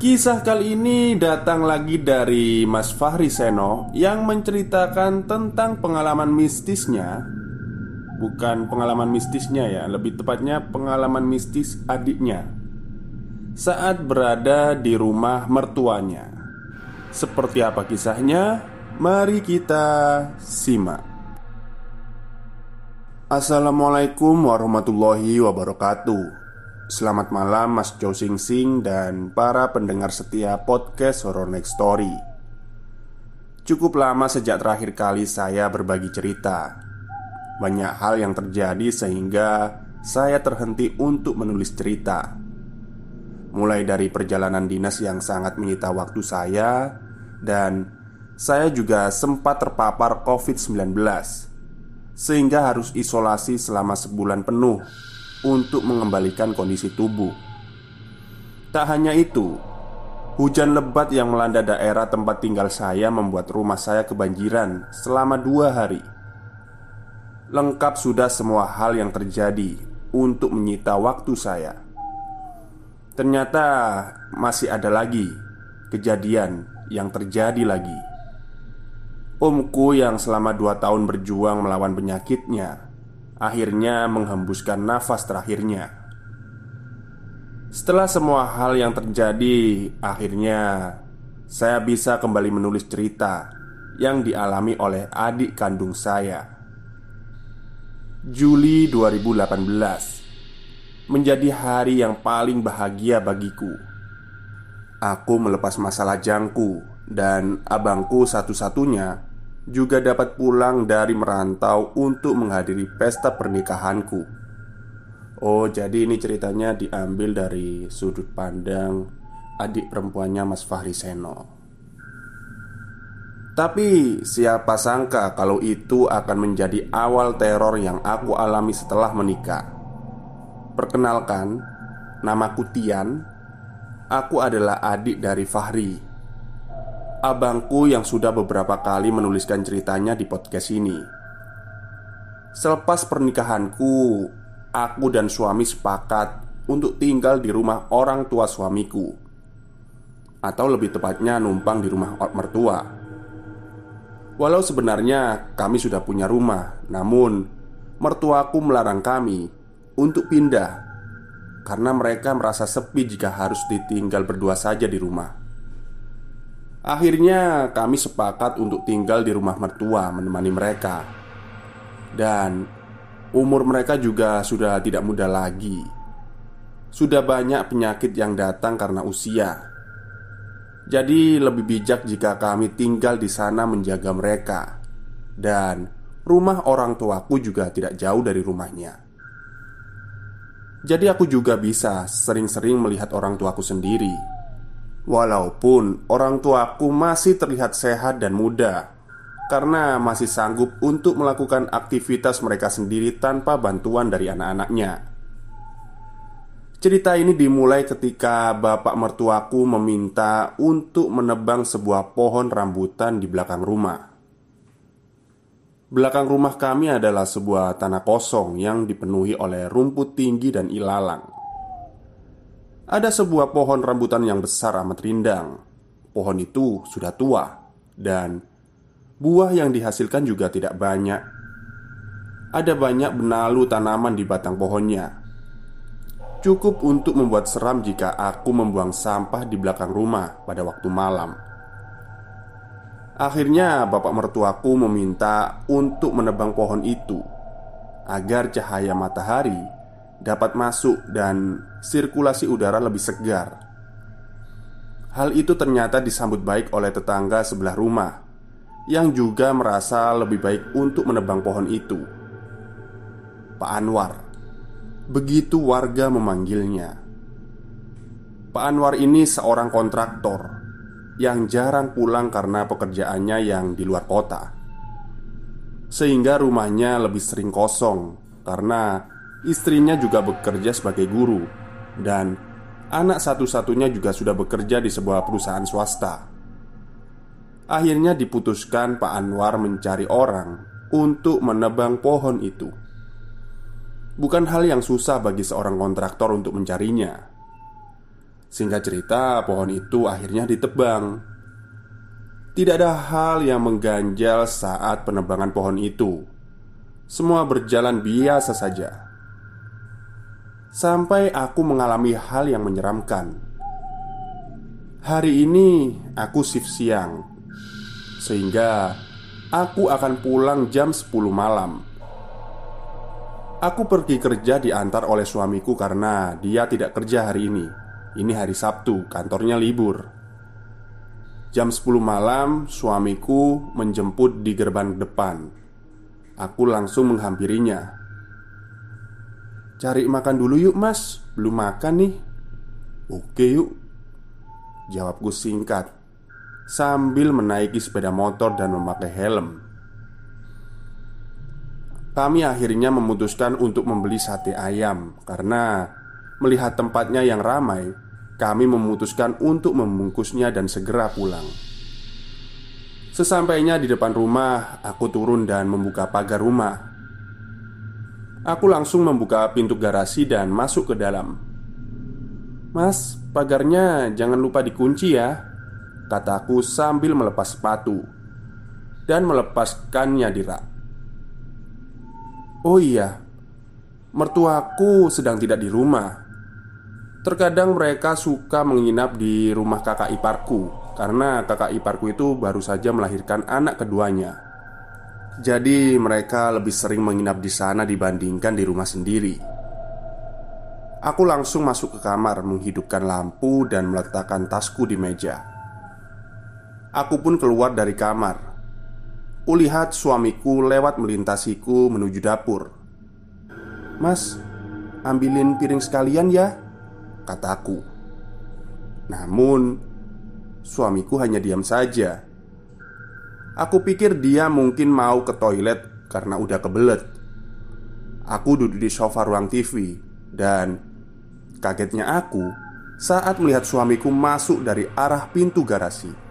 Kisah kali ini datang lagi dari Mas Fahri Seno yang menceritakan tentang pengalaman mistisnya. Bukan pengalaman mistisnya ya, lebih tepatnya pengalaman mistis adiknya. Saat berada di rumah mertuanya. Seperti apa kisahnya? Mari kita simak. Assalamualaikum warahmatullahi wabarakatuh Selamat malam Mas Chow Sing Sing dan para pendengar setia podcast Horror Next Story. Cukup lama sejak terakhir kali saya berbagi cerita. Banyak hal yang terjadi sehingga saya terhenti untuk menulis cerita. Mulai dari perjalanan dinas yang sangat menyita waktu saya Dan saya juga sempat terpapar COVID-19 Sehingga harus isolasi selama sebulan penuh untuk mengembalikan kondisi tubuh. Tak hanya itu, hujan lebat yang melanda daerah tempat tinggal saya membuat rumah saya kebanjiran selama dua hari. Lengkap sudah semua hal yang terjadi untuk menyita waktu saya. Ternyata masih ada lagi kejadian yang terjadi lagi. Omku yang selama dua tahun berjuang melawan penyakitnya akhirnya menghembuskan nafas terakhirnya. Setelah semua hal yang terjadi, akhirnya saya bisa kembali menulis cerita yang dialami oleh adik kandung saya. Juli 2018 menjadi hari yang paling bahagia bagiku. Aku melepas masalah jangku dan abangku satu-satunya juga dapat pulang dari merantau untuk menghadiri pesta pernikahanku. Oh, jadi ini ceritanya diambil dari sudut pandang adik perempuannya Mas Fahri Seno. Tapi siapa sangka kalau itu akan menjadi awal teror yang aku alami setelah menikah. Perkenalkan, namaku Tian. Aku adalah adik dari Fahri abangku yang sudah beberapa kali menuliskan ceritanya di podcast ini. Selepas pernikahanku, aku dan suami sepakat untuk tinggal di rumah orang tua suamiku, atau lebih tepatnya numpang di rumah mertua. Walau sebenarnya kami sudah punya rumah, namun mertuaku melarang kami untuk pindah karena mereka merasa sepi jika harus ditinggal berdua saja di rumah. Akhirnya kami sepakat untuk tinggal di rumah mertua menemani mereka. Dan umur mereka juga sudah tidak muda lagi. Sudah banyak penyakit yang datang karena usia. Jadi lebih bijak jika kami tinggal di sana menjaga mereka. Dan rumah orang tuaku juga tidak jauh dari rumahnya. Jadi aku juga bisa sering-sering melihat orang tuaku sendiri Walaupun orang tuaku masih terlihat sehat dan muda karena masih sanggup untuk melakukan aktivitas mereka sendiri tanpa bantuan dari anak-anaknya. Cerita ini dimulai ketika bapak mertuaku meminta untuk menebang sebuah pohon rambutan di belakang rumah. Belakang rumah kami adalah sebuah tanah kosong yang dipenuhi oleh rumput tinggi dan ilalang. Ada sebuah pohon rambutan yang besar amat rindang. Pohon itu sudah tua dan Buah yang dihasilkan juga tidak banyak. Ada banyak benalu tanaman di batang pohonnya. Cukup untuk membuat seram jika aku membuang sampah di belakang rumah pada waktu malam. Akhirnya, bapak mertuaku meminta untuk menebang pohon itu agar cahaya matahari dapat masuk dan sirkulasi udara lebih segar. Hal itu ternyata disambut baik oleh tetangga sebelah rumah yang juga merasa lebih baik untuk menebang pohon itu. Pak Anwar, begitu warga memanggilnya. Pak Anwar ini seorang kontraktor yang jarang pulang karena pekerjaannya yang di luar kota, sehingga rumahnya lebih sering kosong karena istrinya juga bekerja sebagai guru dan anak satu-satunya juga sudah bekerja di sebuah perusahaan swasta. Akhirnya diputuskan Pak Anwar mencari orang untuk menebang pohon itu. Bukan hal yang susah bagi seorang kontraktor untuk mencarinya. Singkat cerita, pohon itu akhirnya ditebang. Tidak ada hal yang mengganjal saat penebangan pohon itu. Semua berjalan biasa saja. Sampai aku mengalami hal yang menyeramkan. Hari ini aku shift siang sehingga aku akan pulang jam 10 malam. Aku pergi kerja diantar oleh suamiku karena dia tidak kerja hari ini. Ini hari Sabtu, kantornya libur. Jam 10 malam, suamiku menjemput di gerbang depan. Aku langsung menghampirinya Cari makan dulu yuk mas, belum makan nih Oke yuk Jawabku singkat sambil menaiki sepeda motor dan memakai helm. Kami akhirnya memutuskan untuk membeli sate ayam karena melihat tempatnya yang ramai, kami memutuskan untuk membungkusnya dan segera pulang. Sesampainya di depan rumah, aku turun dan membuka pagar rumah. Aku langsung membuka pintu garasi dan masuk ke dalam. "Mas, pagarnya jangan lupa dikunci ya," Kataku sambil melepas sepatu Dan melepaskannya di rak. Oh iya Mertuaku sedang tidak di rumah. Terkadang mereka suka menginap di rumah kakak iparku Karena kakak iparku itu baru saja melahirkan anak keduanya Jadi mereka lebih sering menginap di sana dibandingkan di rumah sendiri Aku langsung masuk ke kamar menghidupkan lampu dan meletakkan tasku di meja Aku pun keluar dari kamar. Kulihat suamiku lewat melintasiku menuju dapur. "Mas, ambilin piring sekalian ya," kataku. Namun, suamiku hanya diam saja. Aku pikir dia mungkin mau ke toilet karena udah kebelet. Aku duduk di sofa ruang TV dan kagetnya aku saat melihat suamiku masuk dari arah pintu garasi.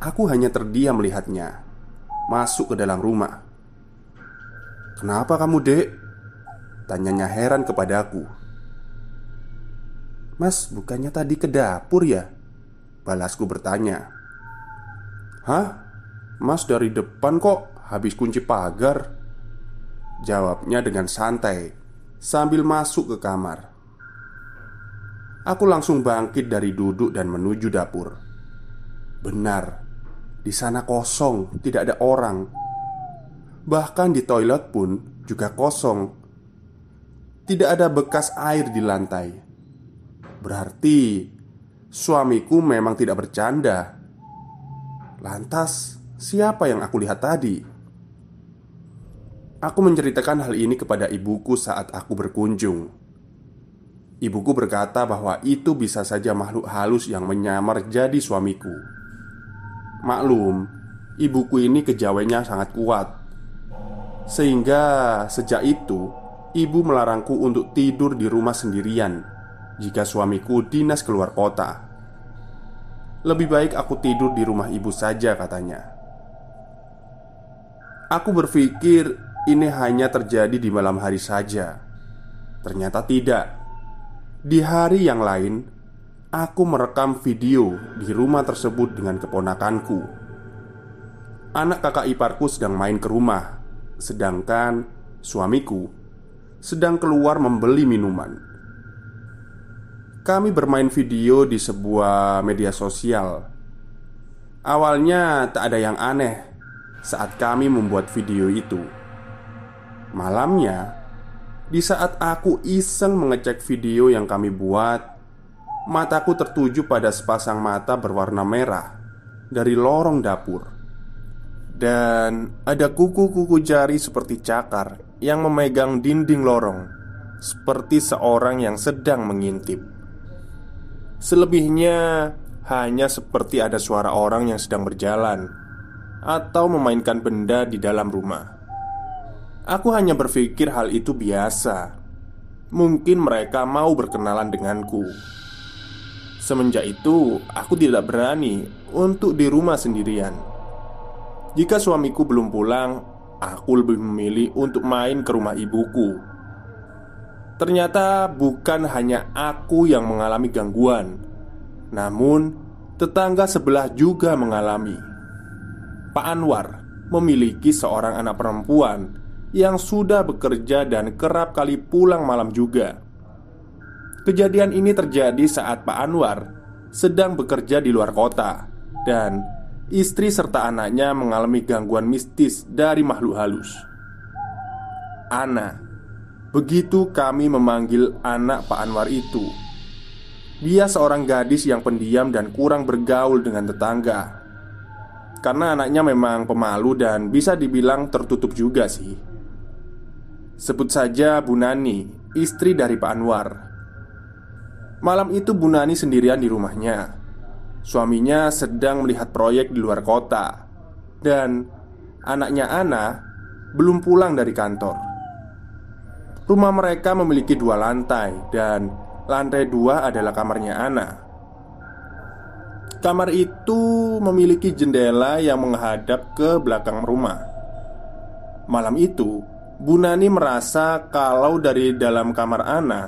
Aku hanya terdiam melihatnya Masuk ke dalam rumah Kenapa kamu dek? Tanyanya heran kepadaku Mas, bukannya tadi ke dapur ya? Balasku bertanya Hah? Mas dari depan kok habis kunci pagar? Jawabnya dengan santai Sambil masuk ke kamar Aku langsung bangkit dari duduk dan menuju dapur Benar di sana kosong, tidak ada orang. Bahkan di toilet pun juga kosong. Tidak ada bekas air di lantai. Berarti suamiku memang tidak bercanda. Lantas, siapa yang aku lihat tadi? Aku menceritakan hal ini kepada ibuku saat aku berkunjung. Ibuku berkata bahwa itu bisa saja makhluk halus yang menyamar jadi suamiku. Maklum, ibuku ini kejawennya sangat kuat. Sehingga sejak itu, ibu melarangku untuk tidur di rumah sendirian jika suamiku dinas keluar kota. Lebih baik aku tidur di rumah ibu saja, katanya. Aku berpikir ini hanya terjadi di malam hari saja. Ternyata tidak. Di hari yang lain, aku merekam video di rumah tersebut dengan keponakanku. Anak kakak iparku sedang main ke rumah, sedangkan suamiku sedang keluar membeli minuman. Kami bermain video di sebuah media sosial. Awalnya tak ada yang aneh saat kami membuat video itu. Malamnya, di saat aku iseng mengecek video yang kami buat, mataku tertuju pada sepasang mata berwarna merah dari lorong dapur. Dan ada kuku-kuku jari seperti cakar yang memegang dinding lorong, seperti seorang yang sedang mengintip. Selebihnya hanya seperti ada suara orang yang sedang berjalan atau memainkan benda di dalam rumah. Aku hanya berpikir hal itu biasa. Mungkin mereka mau berkenalan denganku. Semenjak itu, aku tidak berani untuk di rumah sendirian. Jika suamiku belum pulang, aku lebih memilih untuk main ke rumah ibuku Ternyata bukan hanya aku yang mengalami gangguan, namun tetangga sebelah juga mengalami. Pak Anwar memiliki seorang anak perempuan yang sudah bekerja dan kerap kali pulang malam juga. Kejadian ini terjadi saat Pak Anwar sedang bekerja di luar kota dan istri serta anaknya mengalami gangguan mistis dari makhluk halus. Ana Begitu kami memanggil anak Pak Anwar itu. Dia seorang gadis yang pendiam dan kurang bergaul dengan tetangga. Karena anaknya memang pemalu dan bisa dibilang tertutup juga sih. Sebut saja Bu Nani, istri dari Pak Anwar. Malam itu Bu Nani sendirian di rumahnya. Suaminya sedang melihat proyek di luar kota. Dan anaknya Ana belum pulang dari kantor Rumah mereka memiliki dua lantai dan lantai dua adalah kamarnya Ana. Kamar itu memiliki jendela yang menghadap ke belakang rumah. Malam itu, Bu Nani merasa kalau dari dalam kamar Ana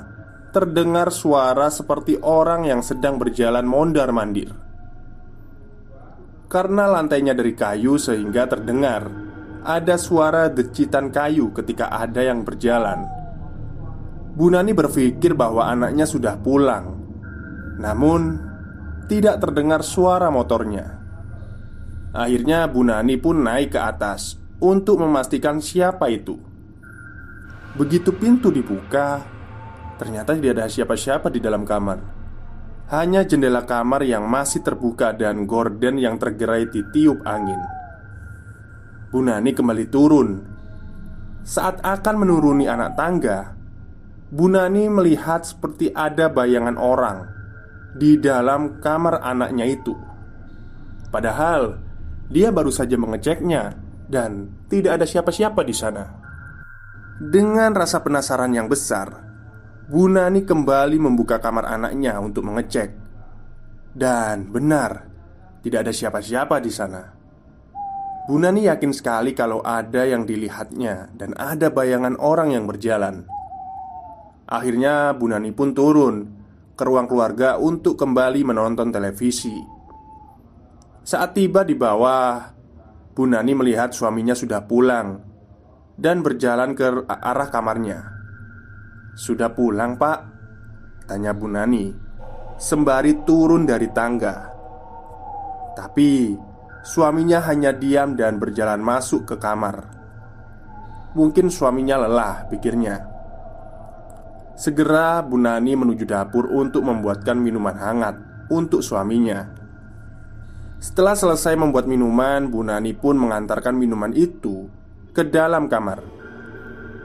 terdengar suara seperti orang yang sedang berjalan mondar-mandir. Karena lantainya dari kayu sehingga terdengar ada suara decitan kayu ketika ada yang berjalan. Bu Nani berpikir bahwa anaknya sudah pulang. Namun Tidak terdengar suara motornya. Akhirnya Bu Nani pun naik ke atas Untuk memastikan siapa itu. Begitu pintu dibuka Ternyata tidak ada siapa-siapa di dalam kamar. Hanya jendela kamar yang masih terbuka Dan gorden yang tergerai ditiup angin. Bu Nani kembali turun. Saat akan menuruni anak tangga Bu Nani melihat seperti ada bayangan orang di dalam kamar anaknya itu. Padahal dia baru saja mengeceknya dan tidak ada siapa-siapa di sana. Dengan rasa penasaran yang besar, Bu Nani kembali membuka kamar anaknya untuk mengecek. Dan benar, tidak ada siapa-siapa di sana. Bu Nani yakin sekali kalau ada yang dilihatnya dan ada bayangan orang yang berjalan. Akhirnya Bu Nani pun turun ke ruang keluarga untuk kembali menonton televisi. Saat tiba di bawah, Bu Nani melihat suaminya sudah pulang dan berjalan ke arah kamarnya. "Sudah pulang, Pak?" tanya Bu Nani sembari turun dari tangga. Tapi suaminya hanya diam dan berjalan masuk ke kamar. Mungkin suaminya lelah, pikirnya. Segera Bu Nani menuju dapur untuk membuatkan minuman hangat untuk suaminya. Setelah selesai membuat minuman, Bu Nani pun mengantarkan minuman itu ke dalam kamar.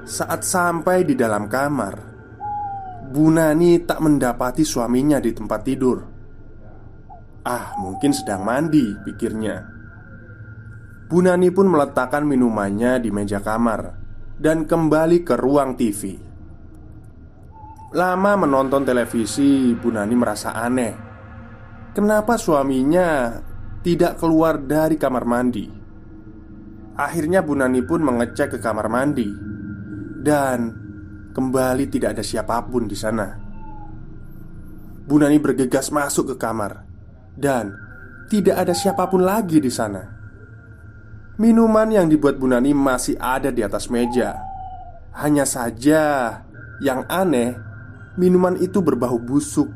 Saat sampai di dalam kamar, Bu Nani tak mendapati suaminya di tempat tidur. Ah, mungkin sedang mandi, pikirnya. Bu Nani pun meletakkan minumannya di meja kamar dan kembali ke ruang TV. Lama menonton televisi, Bu Nani merasa aneh. Kenapa suaminya tidak keluar dari kamar mandi? Akhirnya Bu Nani pun mengecek ke kamar mandi dan kembali tidak ada siapa pun di sana. Bu Nani bergegas masuk ke kamar dan tidak ada siapa pun lagi di sana. Minuman yang dibuat Bu Nani masih ada di atas meja. Hanya saja yang aneh Minuman itu berbau busuk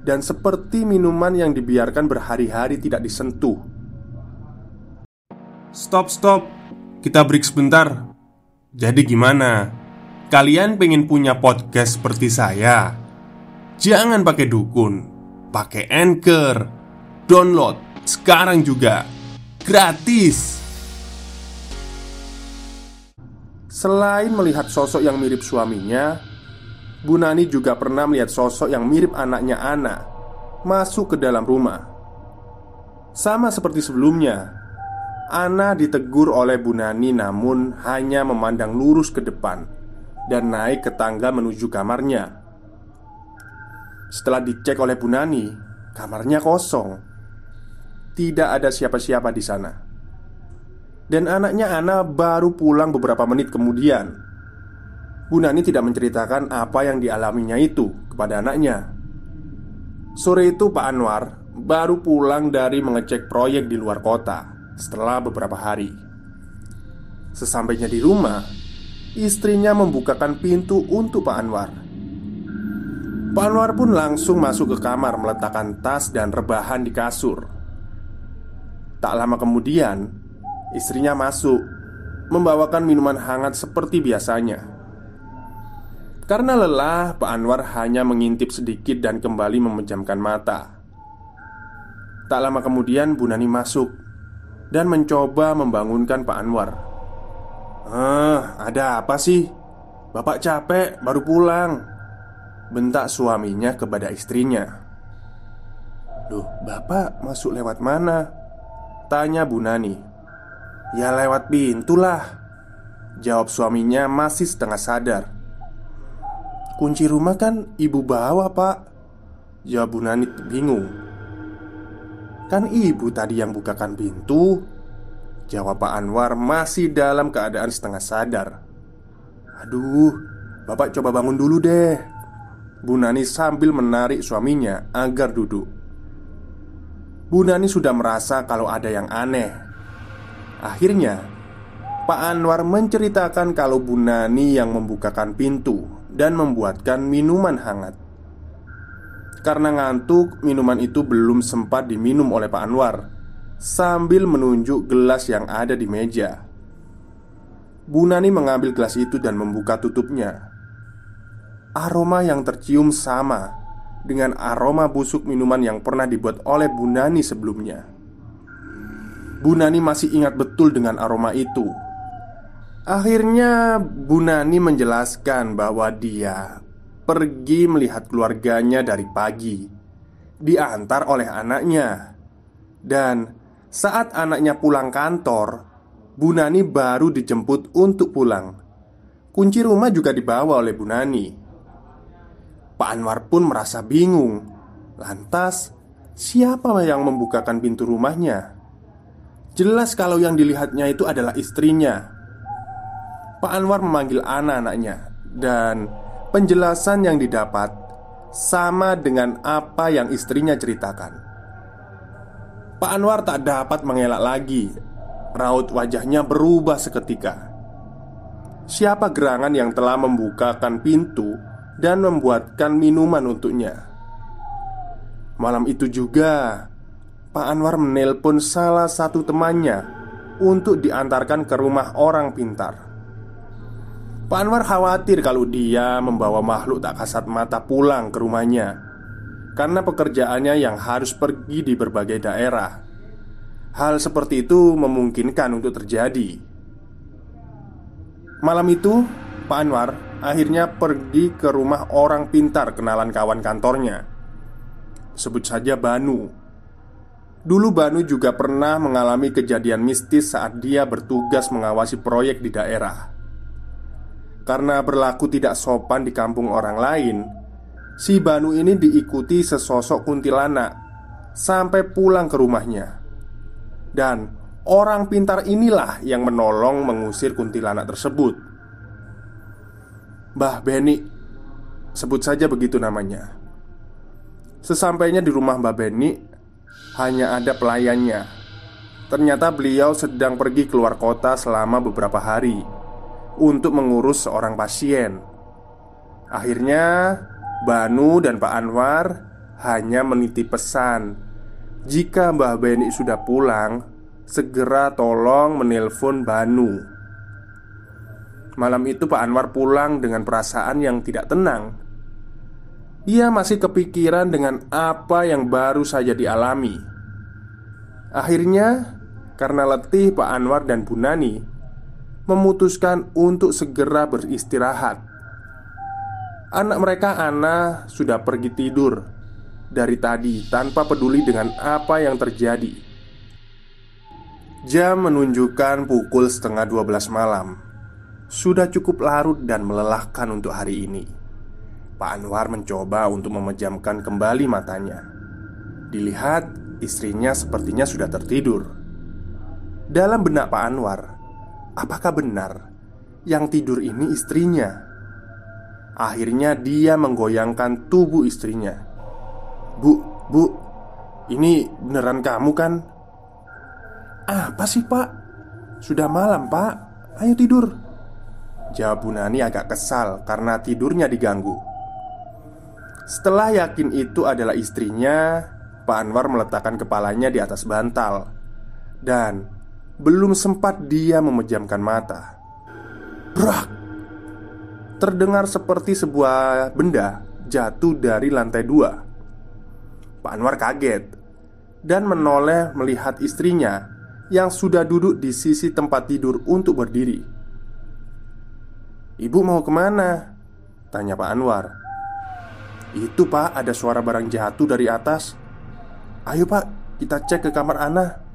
Dan seperti minuman yang dibiarkan berhari-hari tidak disentuh. Stop, stop. Kita break sebentar. Jadi gimana? Kalian pengen punya podcast seperti saya? Jangan pakai dukun. Pakai Anchor. Download sekarang juga. Gratis. Selain melihat sosok yang mirip suaminya Bu Nani juga pernah melihat sosok yang mirip anaknya Ana Masuk ke dalam rumah. Sama seperti sebelumnya Ana ditegur oleh Bu Nani namun hanya memandang lurus ke depan Dan naik ke tangga menuju kamarnya. Setelah dicek oleh Bu Nani Kamarnya kosong. Tidak ada siapa-siapa di sana. Dan anaknya Ana baru pulang beberapa menit kemudian Bu Nani tidak menceritakan apa yang dialaminya itu kepada anaknya. Sore itu, Pak Anwar baru pulang dari mengecek proyek di luar kota setelah beberapa hari. Sesampainya di rumah, istrinya membukakan pintu untuk Pak Anwar. Pak Anwar pun langsung masuk ke kamar meletakkan tas dan rebahan di kasur. Tak lama kemudian, istrinya masuk membawakan minuman hangat seperti biasanya. Karena lelah, Pak Anwar hanya mengintip sedikit dan kembali memejamkan mata. Tak lama kemudian Bu Nani masuk dan mencoba membangunkan Pak Anwar. "Ah, ada apa sih? Bapak capek, baru pulang." Bentak suaminya kepada istrinya. "Loh, Bapak masuk lewat mana?" Tanya Bu Nani. "Ya lewat pintu lah." Jawab suaminya masih setengah sadar. Kunci rumah kan ibu bawa pak. Jawab Bu Nani bingung. Kan ibu tadi yang bukakan pintu. Jawab Pak Anwar masih dalam keadaan setengah sadar. Aduh, bapak coba bangun dulu deh. Bu Nani sambil menarik suaminya agar duduk. Bu Nani sudah merasa kalau ada yang aneh. Akhirnya Pak Anwar menceritakan kalau Bu Nani yang membukakan pintu dan membuatkan minuman hangat. Karena ngantuk, minuman itu belum sempat diminum oleh Pak Anwar sambil menunjuk gelas yang ada di meja. Bu Nani mengambil gelas itu dan membuka tutupnya. Aroma yang tercium sama dengan aroma busuk minuman yang pernah dibuat oleh Bu Nani sebelumnya. Bu Nani masih ingat betul dengan aroma itu Akhirnya Bu Nani menjelaskan bahwa dia pergi melihat keluarganya dari pagi Diantar oleh anaknya. Dan saat anaknya pulang kantor Bu Nani baru dijemput untuk pulang. Kunci rumah juga dibawa oleh Bu Nani. Pak Anwar pun merasa bingung. Lantas, siapa yang membukakan pintu rumahnya? Jelas kalau yang dilihatnya itu adalah istrinya Pak Anwar memanggil anak-anaknya dan penjelasan yang didapat sama dengan apa yang istrinya ceritakan. Pak Anwar tak dapat mengelak lagi. Raut wajahnya berubah seketika. Siapa gerangan yang telah membukakan pintu dan membuatkan minuman untuknya? Malam itu juga, Pak Anwar menelpon salah satu temannya untuk diantarkan ke rumah orang pintar. Pak Anwar khawatir kalau dia membawa makhluk tak kasat mata pulang ke rumahnya. Karena pekerjaannya yang harus pergi di berbagai daerah. Hal seperti itu memungkinkan untuk terjadi. Malam itu, Pak Anwar akhirnya pergi ke rumah orang pintar kenalan kawan kantornya. Sebut saja Banu. Dulu Banu juga pernah mengalami kejadian mistis saat dia bertugas mengawasi proyek di daerah. Karena berlaku tidak sopan di kampung orang lain, si Banu ini diikuti sesosok kuntilanak sampai pulang ke rumahnya. Dan orang pintar inilah yang menolong mengusir kuntilanak tersebut. Mbah Beni, sebut saja begitu namanya. Sesampainya di rumah Mbah Beni, hanya ada pelayannya. Ternyata beliau sedang pergi keluar kota selama beberapa hari untuk mengurus seorang pasien. Akhirnya, Banu dan Pak Anwar hanya menitip pesan jika Mbah Beni sudah pulang, segera tolong menelpon Banu. Malam itu Pak Anwar pulang dengan perasaan yang tidak tenang ia masih kepikiran dengan apa yang baru saja dialami. Akhirnya, karena letih, Pak Anwar dan Bu Nani memutuskan untuk segera beristirahat. Anak mereka, Ana, sudah pergi tidur dari tadi tanpa peduli dengan apa yang terjadi. Jam menunjukkan pukul setengah 12 malam. Sudah cukup larut dan melelahkan untuk hari ini. Pak Anwar mencoba untuk memejamkan kembali matanya. Dilihat istrinya sepertinya sudah tertidur. Dalam benak Pak Anwar, apakah benar yang tidur ini istrinya? Akhirnya dia menggoyangkan tubuh istrinya. "Bu, Bu, ini beneran kamu kan?" "Apa sih, Pak? Sudah malam, Pak. Ayo tidur." Jawab Bu Nani agak kesal karena tidurnya diganggu. Setelah yakin itu adalah istrinya, Pak Anwar meletakkan kepalanya di atas bantal dan belum sempat dia memejamkan mata. Brak! Terdengar seperti sebuah benda jatuh dari lantai dua. Pak Anwar kaget dan menoleh melihat istrinya yang sudah duduk di sisi tempat tidur untuk berdiri. "Ibu mau ke mana?" tanya Pak Anwar. Itu pak, ada suara barang jatuh dari atas Ayo pak, kita cek ke kamar Ana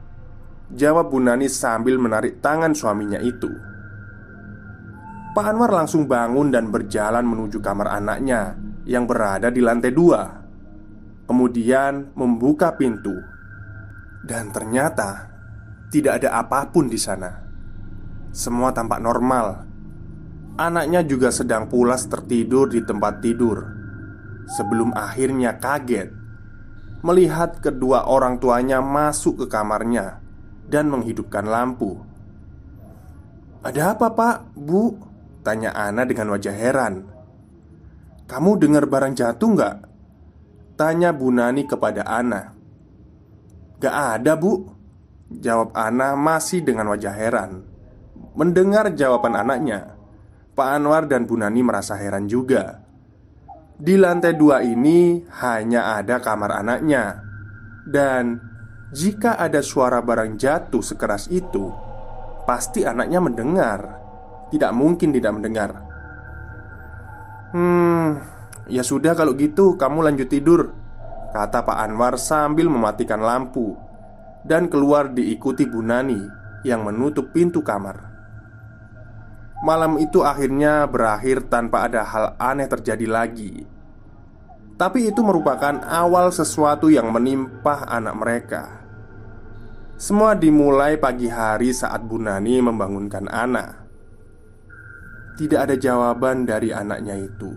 Jawab Bu Nani sambil menarik tangan suaminya itu. Pak Anwar langsung bangun dan berjalan menuju kamar anaknya Yang berada di lantai dua. Kemudian membuka pintu. Dan ternyata Tidak ada apa pun di sana. Semua tampak normal. Anaknya juga sedang pulas tertidur di tempat tidur. Sebelum akhirnya kaget melihat kedua orang tuanya masuk ke kamarnya dan menghidupkan lampu. "Ada apa, Pak? Bu?" tanya Ana dengan wajah heran. "Kamu dengar barang jatuh nggak?" tanya Bu Nani kepada Ana. "Gak ada, Bu," jawab Ana masih dengan wajah heran. Mendengar jawaban anaknya, Pak Anwar dan Bu Nani merasa heran juga. Di lantai dua ini hanya ada kamar anaknya Dan jika ada suara barang jatuh sekeras itu Pasti anaknya mendengar. Tidak mungkin tidak mendengar. Hmm, ya sudah kalau gitu kamu lanjut tidur Kata Pak Anwar sambil mematikan lampu. Dan keluar diikuti Bu Nani Yang menutup pintu kamar. Malam itu akhirnya berakhir tanpa ada hal aneh terjadi lagi. Tapi itu merupakan awal sesuatu yang menimpa anak mereka Semua dimulai pagi hari saat Bu Nani membangunkan Ana Tidak ada jawaban dari anaknya itu.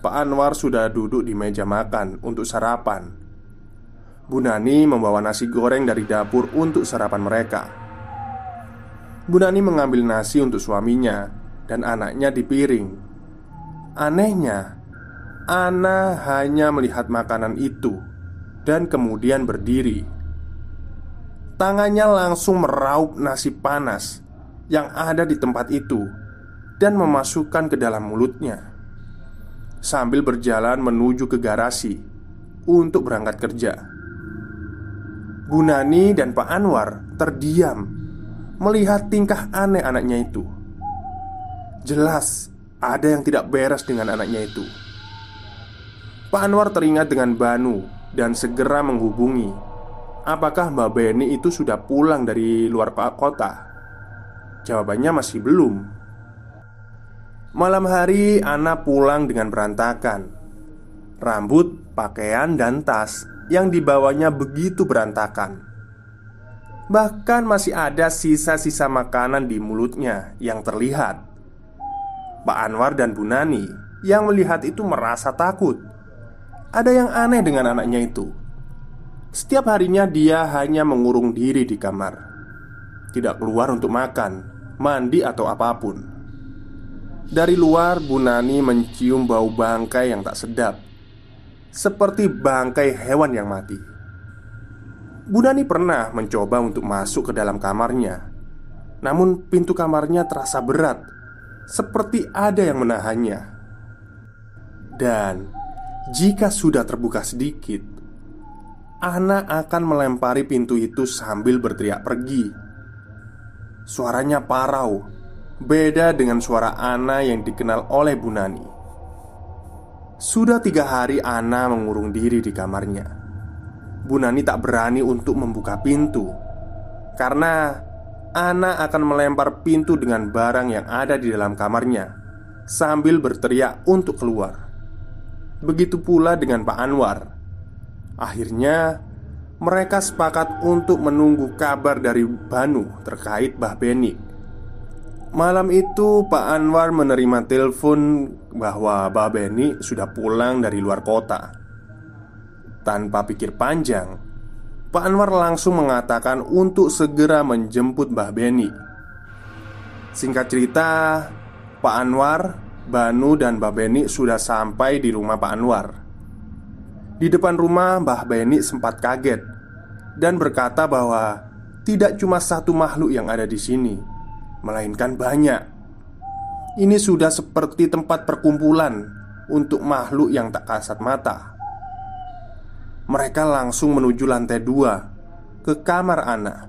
Pak Anwar sudah duduk di meja makan untuk sarapan. Bu Nani membawa nasi goreng dari dapur untuk sarapan mereka. Bu Nani mengambil nasi untuk suaminya dan anaknya di piring. Anehnya, Ana hanya melihat makanan itu dan kemudian berdiri. Tangannya langsung meraup nasi panas yang ada di tempat itu dan memasukkan ke dalam mulutnya. Sambil berjalan menuju ke garasi untuk berangkat kerja. Bu Nani dan Pak Anwar terdiam melihat tingkah aneh anaknya itu. Jelas ada yang tidak beres dengan anaknya itu. Pak Anwar teringat dengan Banu dan segera menghubungi apakah Mbak Beni itu sudah pulang dari luar kota? Jawabannya masih belum. Malam hari, Ana pulang dengan berantakan. Rambut, pakaian, dan tas yang dibawanya begitu berantakan. Bahkan masih ada sisa-sisa makanan di mulutnya yang terlihat. Pak Anwar dan Bu Nani yang melihat itu merasa takut. Ada yang aneh dengan anaknya itu. Setiap harinya dia hanya mengurung diri di kamar, tidak keluar untuk makan, mandi atau apa pun. Dari luar, Bu Nani mencium bau bangkai yang tak sedap, seperti bangkai hewan yang mati. Bu Nani pernah mencoba untuk masuk ke dalam kamarnya, namun pintu kamarnya terasa berat, seperti ada yang menahannya. Dan jika sudah terbuka sedikit, Ana akan melempari pintu itu sambil berteriak pergi. Suaranya parau. Beda dengan suara Ana yang dikenal oleh Bu Nani. Sudah tiga hari Ana mengurung diri di kamarnya. Bu Nani tak berani untuk membuka pintu. Karena Ana akan melempar pintu dengan barang yang ada di dalam kamarnya Sambil berteriak untuk keluar. Begitu pula dengan Pak Anwar Akhirnya mereka sepakat untuk menunggu kabar dari Banu terkait Bah Beni. Malam itu Pak Anwar menerima telepon bahwa Bah Beni sudah pulang dari luar kota. Tanpa pikir panjang, Pak Anwar langsung mengatakan untuk segera menjemput Bah Beni. Singkat cerita, Pak Anwar, Banu, dan Bah Beni sudah sampai di rumah Pak Anwar. Di depan rumah, Mbah Beni sempat kaget dan berkata bahwa tidak cuma satu makhluk yang ada di sini, melainkan banyak. Ini sudah seperti tempat perkumpulan untuk makhluk yang tak kasat mata. Mereka langsung menuju lantai dua ke kamar Ana.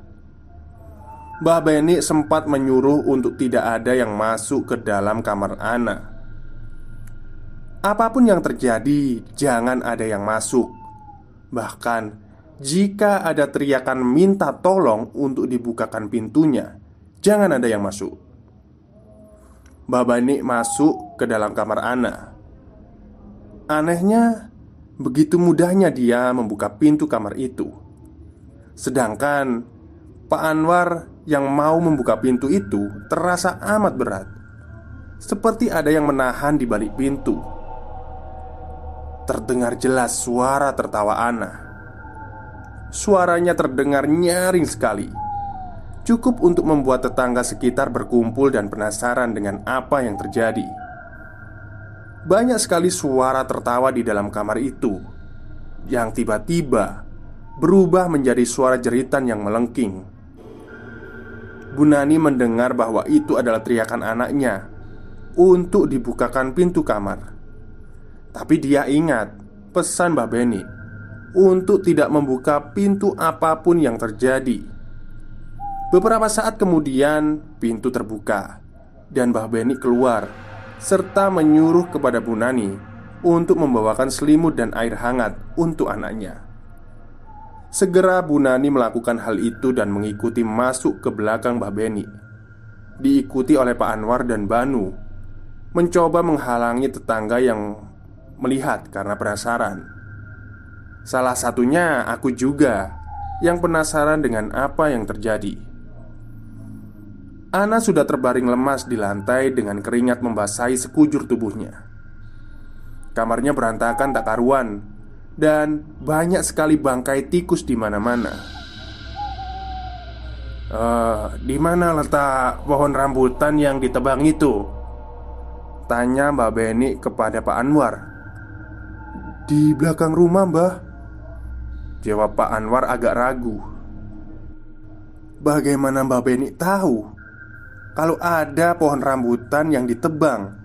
Mbah Beni sempat menyuruh untuk tidak ada yang masuk ke dalam kamar Ana. Apa pun yang terjadi, jangan ada yang masuk. Bahkan jika ada teriakan minta tolong untuk dibukakan pintunya, jangan ada yang masuk. Babani masuk ke dalam kamar Ana. Anehnya, begitu mudahnya dia membuka pintu kamar itu. Sedangkan Pak Anwar yang mau membuka pintu itu terasa amat berat. Seperti ada yang menahan di balik pintu. Terdengar jelas suara tertawa Ana. Suaranya terdengar nyaring sekali. Cukup untuk membuat tetangga sekitar berkumpul dan penasaran dengan apa yang terjadi. Banyak sekali suara tertawa di dalam kamar itu. Yang tiba-tiba berubah menjadi suara jeritan yang melengking. Bu Nani mendengar bahwa itu adalah teriakan anaknya Untuk dibukakan pintu kamar Tapi dia ingat pesan Mbak Beni untuk tidak membuka pintu apa pun yang terjadi. Beberapa saat kemudian, pintu terbuka dan Mbah Beni keluar serta menyuruh kepada Bu Nani untuk membawakan selimut dan air hangat untuk anaknya. Segera Bu Nani melakukan hal itu dan mengikuti masuk ke belakang Mbah Beni. Diikuti oleh Pak Anwar dan Banu Mencoba menghalangi tetangga yang melihat karena penasaran Salah satunya aku juga yang penasaran dengan apa yang terjadi. Ana sudah terbaring lemas di lantai dengan keringat membasahi sekujur tubuhnya. Kamarnya berantakan tak karuan dan banyak sekali bangkai tikus di mana-mana. Uh, di mana letak pohon rambutan yang ditebang itu? Tanya Mbak Beni kepada Pak Anwar Di belakang rumah mbah. Jawab Pak Anwar agak ragu. Bagaimana Mbak Beni tahu Kalau ada pohon rambutan yang ditebang?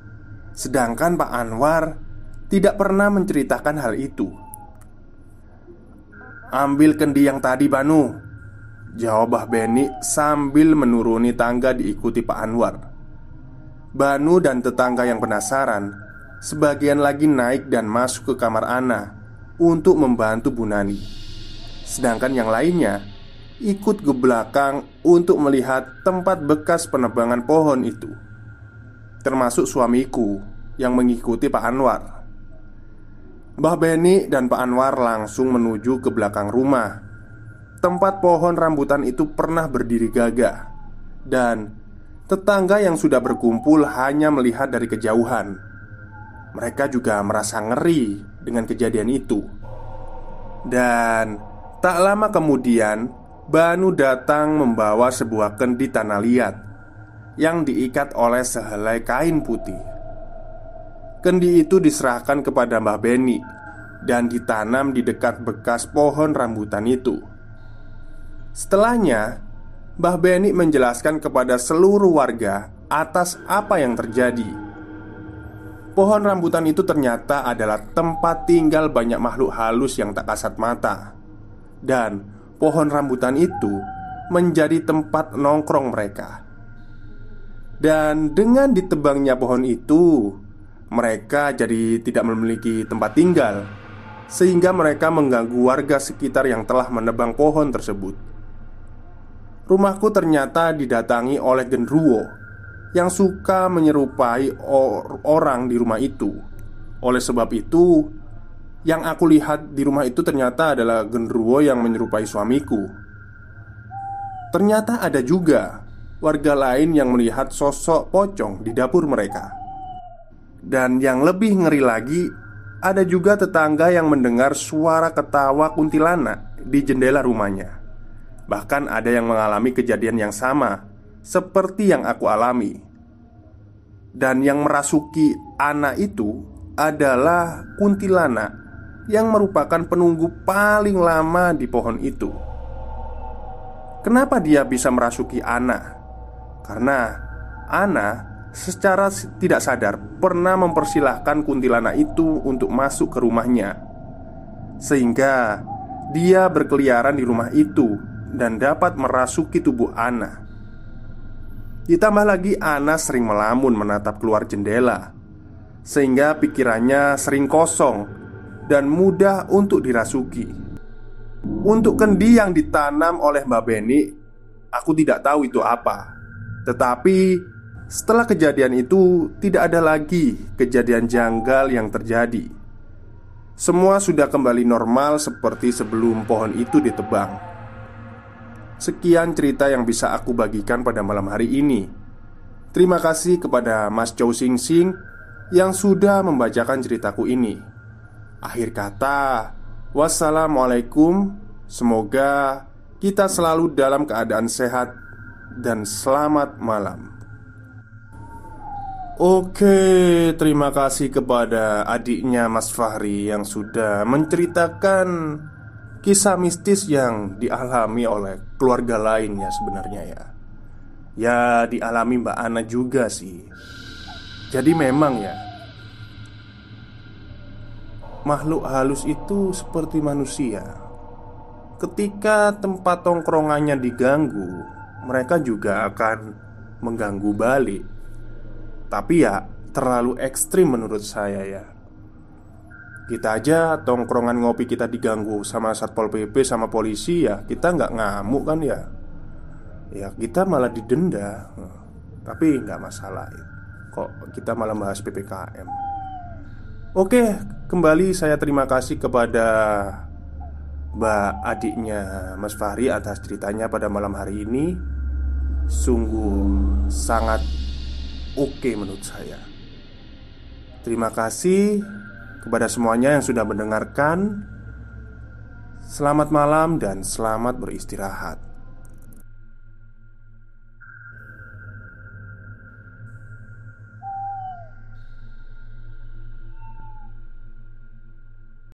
Sedangkan Pak Anwar Tidak pernah menceritakan hal itu. Ambil kendi yang tadi Banu Jawab Mbah Beni sambil menuruni tangga diikuti Pak Anwar. Banu dan tetangga yang penasaran Sebagian lagi naik dan masuk ke kamar Ana Untuk membantu Bu Nani. Sedangkan yang lainnya ikut ke belakang untuk melihat tempat bekas penebangan pohon itu. Termasuk suamiku yang mengikuti Pak Anwar. Mbah Beni dan Pak Anwar langsung menuju ke belakang rumah. Tempat pohon rambutan itu pernah berdiri gagah Dan tetangga yang sudah berkumpul hanya melihat dari kejauhan Mereka juga merasa ngeri dengan kejadian itu Dan tak lama kemudian Banu datang membawa sebuah kendi tanah liat yang diikat oleh sehelai kain putih. Kendi itu diserahkan kepada Mbah Beni dan ditanam di dekat bekas pohon rambutan itu. Setelahnya, Mbah Beni menjelaskan kepada seluruh warga atas apa yang terjadi. Pohon rambutan itu ternyata adalah tempat tinggal banyak makhluk halus yang tak kasat mata, dan pohon rambutan itu menjadi tempat nongkrong mereka. Dan dengan ditebangnya pohon itu, mereka jadi tidak memiliki tempat tinggal, sehingga mereka mengganggu warga sekitar yang telah menebang pohon tersebut. Rumahku ternyata didatangi oleh genruwo yang suka menyerupai or orang di rumah itu. Oleh sebab itu, yang aku lihat di rumah itu ternyata adalah genderuwo yang menyerupai suamiku. Ternyata ada juga warga lain yang melihat sosok pocong di dapur mereka. Dan yang lebih ngeri lagi, ada juga tetangga yang mendengar suara ketawa kuntilanak di jendela rumahnya. Bahkan ada yang mengalami kejadian yang sama seperti yang aku alami. Dan yang merasuki anak itu adalah kuntilanak yang merupakan penunggu paling lama di pohon itu. Kenapa dia bisa merasuki Ana? Karena Ana secara tidak sadar pernah mempersilahkan kuntilanak itu untuk masuk ke rumahnya, sehingga dia berkeliaran di rumah itu dan dapat merasuki tubuh Ana. Ditambah lagi, Ana sering melamun menatap keluar jendela, sehingga pikirannya sering kosong dan mudah untuk dirasuki. Untuk kendi yang ditanam oleh Mbak Beni, aku tidak tahu itu apa. Tetapi setelah kejadian itu, tidak ada lagi kejadian janggal yang terjadi. Semua sudah kembali normal seperti sebelum pohon itu ditebang. Sekian cerita yang bisa aku bagikan pada malam hari ini. Terima kasih kepada Mas Chow Sing Sing yang sudah membacakan ceritaku ini. Akhir kata, wassalamualaikum. Semoga kita selalu dalam keadaan sehat dan selamat malam. Oke, terima kasih kepada adiknya Mas Fahri yang sudah menceritakan kisah mistis yang dialami oleh keluarga lainnya sebenarnya ya. Ya, dialami Mbak Ana juga sih. Jadi memang ya, makhluk halus itu seperti manusia. Ketika tempat tongkrongannya diganggu, mereka juga akan mengganggu balik. Tapi ya, terlalu ekstrim menurut saya ya. Kita aja tongkrongan ngopi kita diganggu sama satpol pp sama polisi ya, kita nggak ngamuk kan ya? Ya kita malah didenda, tapi nggak masalah. Kok kita malah bahas ppkm? Oke, kembali saya terima kasih kepada Mbak adiknya Mas Fahri atas ceritanya pada malam hari ini Sungguh sangat oke menurut saya Terima kasih kepada semuanya yang sudah mendengarkan Selamat malam dan selamat beristirahat